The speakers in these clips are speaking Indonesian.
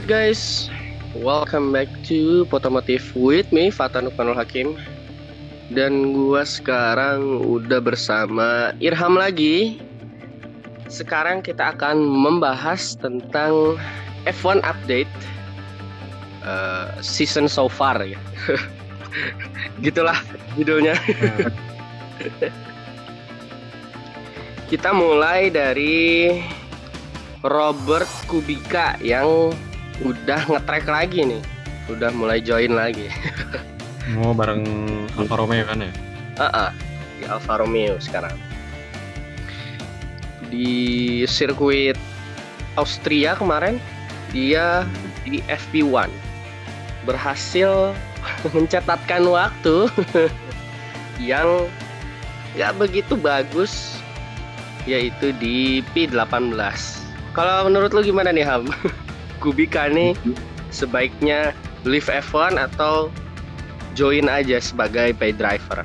Alright guys, welcome back to Potomotif with me Fatan Nukmanul Hakim. Dan gua sekarang udah bersama Irham lagi. Sekarang kita akan membahas tentang F1 update uh, Season so far ya. Gitulah judulnya. Kita mulai dari Robert Kubica yang udah ngetrack lagi nih. Udah mulai join lagi. Mau oh, bareng Alfa Romeo kan ya? Uh -uh, di Alfa Romeo sekarang. Di sirkuit Austria kemarin dia di FP1 berhasil mencatatkan waktu yang nggak begitu bagus yaitu di P18 kalau menurut lo gimana nih Ham Kubika nih sebaiknya leave F1 atau join aja sebagai pay driver?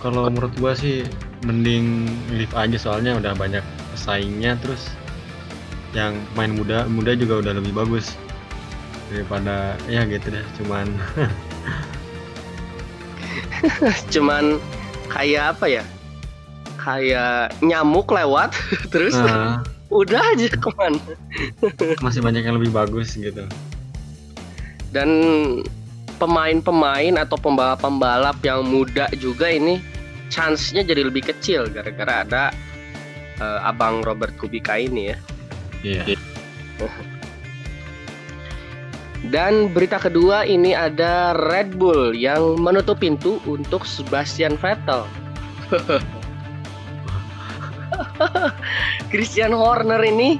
Kalau menurut gua sih mending leave aja soalnya udah banyak pesaingnya terus yang main muda muda juga udah lebih bagus daripada ya gitu deh cuman cuman kayak apa ya kayak nyamuk lewat terus uh, udah aja ke mana? Masih banyak yang lebih bagus gitu. Dan pemain-pemain atau pembalap-pembalap yang muda juga ini chance-nya jadi lebih kecil gara-gara ada uh, abang Robert Kubica ini ya. Iya. Yeah. dan berita kedua ini ada Red Bull yang menutup pintu untuk Sebastian Vettel Christian Horner ini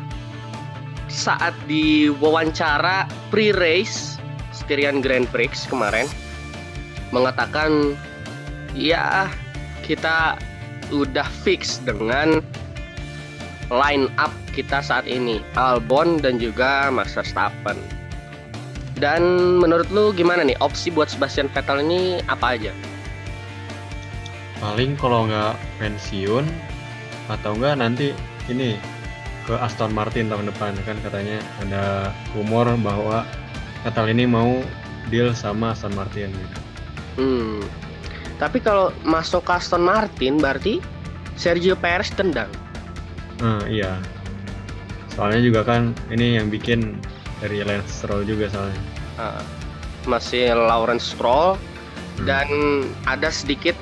saat diwawancara pre-race Styrian Grand Prix kemarin mengatakan ya kita udah fix dengan line up kita saat ini Albon dan juga Max Verstappen dan menurut lu gimana nih opsi buat Sebastian Vettel ini apa aja? Paling kalau nggak pensiun atau enggak nanti ini ke Aston Martin tahun depan kan katanya ada rumor bahwa Vettel ini mau deal sama Aston Martin gitu. Hmm. Tapi kalau masuk ke Aston Martin berarti Sergio Perez tendang. Hmm, iya. Soalnya juga kan ini yang bikin dari Lance Stroll juga soalnya. Uh, masih Lawrence Stroll hmm. dan ada sedikit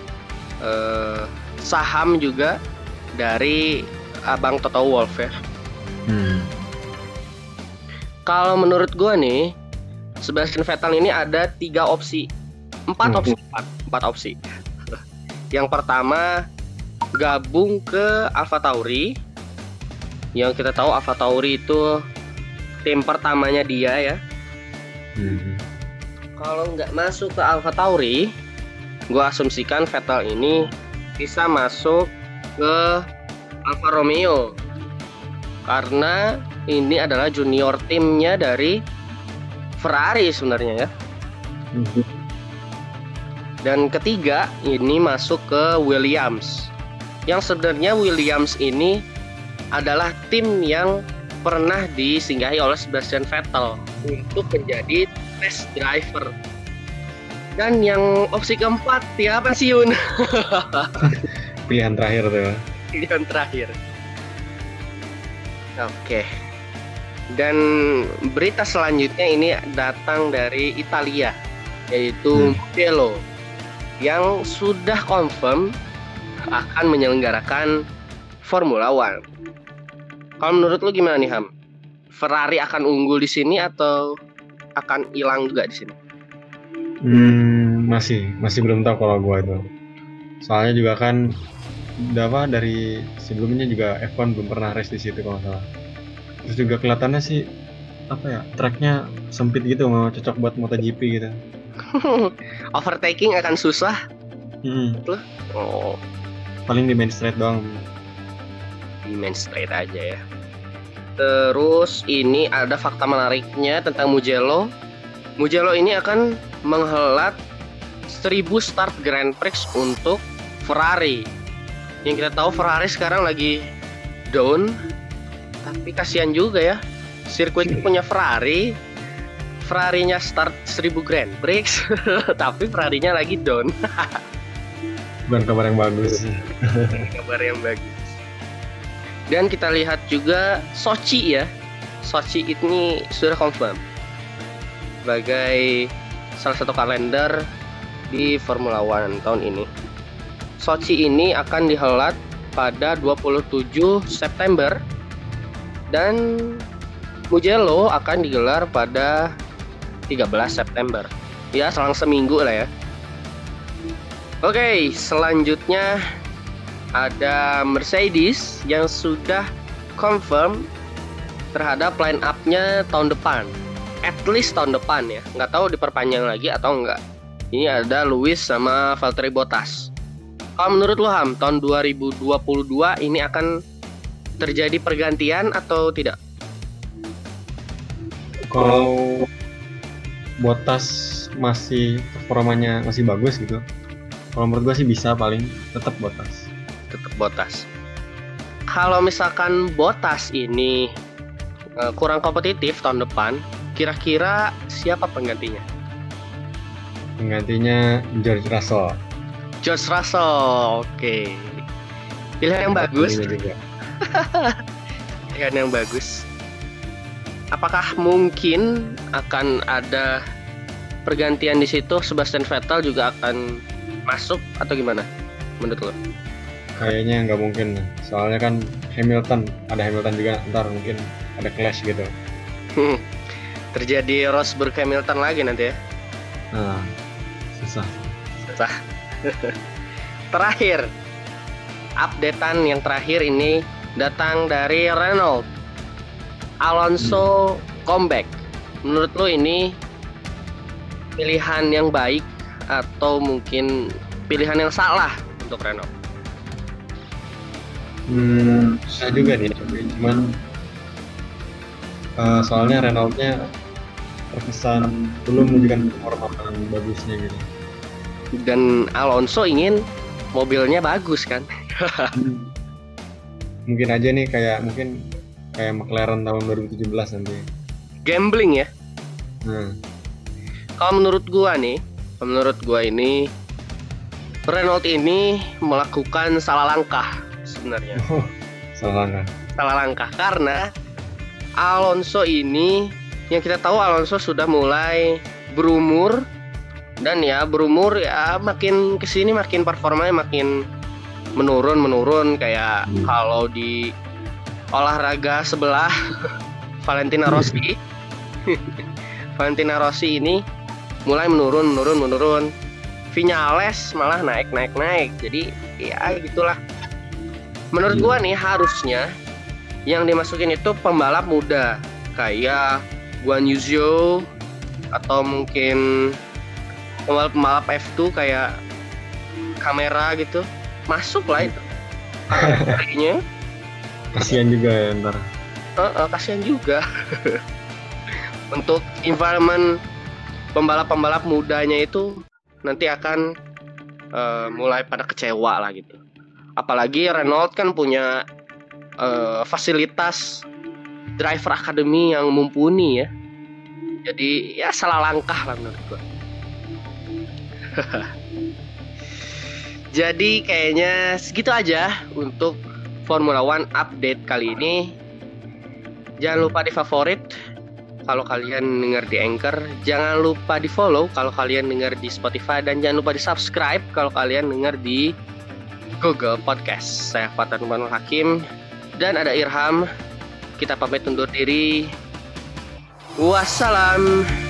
uh, saham juga dari abang Toto Wolf ya. Hmm. Kalau menurut gue nih, Sebastian Vettel ini ada tiga opsi, empat hmm. opsi, empat, empat opsi. Yang pertama gabung ke Alfa Tauri. Yang kita tahu Alfa Tauri itu tim pertamanya dia ya. Hmm. Kalau nggak masuk ke Alfa Tauri, gue asumsikan Vettel ini bisa masuk ke Alfa Romeo karena ini adalah junior timnya dari Ferrari sebenarnya ya. Dan ketiga ini masuk ke Williams. Yang sebenarnya Williams ini adalah tim yang pernah disinggahi oleh Sebastian Vettel untuk menjadi test driver. Dan yang opsi keempat ya pensiun. pilihan terakhir tuh pilihan terakhir oke dan berita selanjutnya ini datang dari Italia yaitu hmm. yang sudah confirm akan menyelenggarakan Formula One. Kalau menurut lu gimana nih Ham? Ferrari akan unggul di sini atau akan hilang juga di sini? Hmm, masih masih belum tahu kalau gua itu. Soalnya juga kan apa dari sebelumnya juga F1 belum pernah race di situ kalau salah. Terus juga kelihatannya sih apa ya tracknya sempit gitu mau cocok buat MotoGP gitu. Overtaking akan susah. Hmm. Oh. Paling di main straight doang. Di main straight aja ya. Terus ini ada fakta menariknya tentang Mugello. Mugello ini akan menghelat 1000 start Grand Prix untuk Ferrari. Yang kita tahu Ferrari sekarang lagi down tapi kasihan juga ya sirkuit punya Ferrari. Ferrari-nya start 1000 Grand Prix tapi Ferrari-nya lagi down. Bukan kabar yang bagus. Kabar yang bagus. Dan kita lihat juga Sochi ya. Sochi ini sudah confirm sebagai salah satu kalender di Formula One tahun ini Sochi ini akan dihelat pada 27 September dan Mugello akan digelar pada 13 September. Ya, selang seminggu lah ya. Oke, selanjutnya ada Mercedes yang sudah confirm terhadap line up-nya tahun depan. At least tahun depan ya. Nggak tahu diperpanjang lagi atau enggak. Ini ada Lewis sama Valtteri Bottas. Kalau menurut lo Ham, tahun 2022 ini akan terjadi pergantian atau tidak? Kalau Botas masih performanya masih bagus gitu. Kalau menurut gue sih bisa paling tetap Botas. Tetap Botas. Kalau misalkan Botas ini uh, kurang kompetitif tahun depan, kira-kira siapa penggantinya? Penggantinya George Russell. George Russell, oke. Okay. Pilihan yang bagus. Pilihan yang bagus apakah mungkin akan ada pergantian di situ Sebastian Vettel juga akan masuk atau gimana menurut lo? Kayaknya nggak mungkin, soalnya kan Hamilton ada Hamilton juga ntar mungkin ada clash gitu. Hmm. Terjadi Rosberg Hamilton lagi nanti ya? Nah, susah. Susah. terakhir, updatean yang terakhir ini datang dari Renault Alonso comeback. Menurut lo ini pilihan yang baik atau mungkin pilihan yang salah untuk Renault? Hmm, saya juga nih, cuman uh, soalnya Renaultnya terkesan belum menunjukkan performa yang bagusnya gitu. Dan Alonso ingin mobilnya bagus kan? mungkin aja nih kayak mungkin kayak McLaren tahun 2017 nanti gambling ya hmm. kalau menurut gua nih menurut gua ini Renault ini melakukan salah langkah sebenarnya oh, salah langkah salah langkah karena Alonso ini yang kita tahu Alonso sudah mulai berumur. Dan ya berumur ya makin ke sini makin performanya makin menurun menurun. Kayak hmm. kalau di olahraga sebelah Valentina Rossi. Valentina Rossi ini mulai menurun menurun menurun. Vinales malah naik naik naik. Jadi ya gitulah. Menurut gua nih harusnya yang dimasukin itu pembalap muda. Kayak Guan Yuzhou atau mungkin pembalap-pembalap F2 kayak kamera gitu. Masuk lah itu. Kayaknya kasihan juga ya ntar. Uh, uh, kasihan juga. Untuk environment pembalap-pembalap mudanya itu nanti akan uh, mulai pada kecewa lah gitu. Apalagi Renault kan punya uh, fasilitas driver academy yang mumpuni ya jadi ya salah langkah lah menurut gua jadi kayaknya segitu aja untuk Formula One update kali ini. Jangan lupa di favorit kalau kalian dengar di Anchor. Jangan lupa di follow kalau kalian dengar di Spotify dan jangan lupa di subscribe kalau kalian dengar di Google Podcast. Saya Fatan Manul Hakim dan ada Irham. Kita pamit undur diri. Wassalam.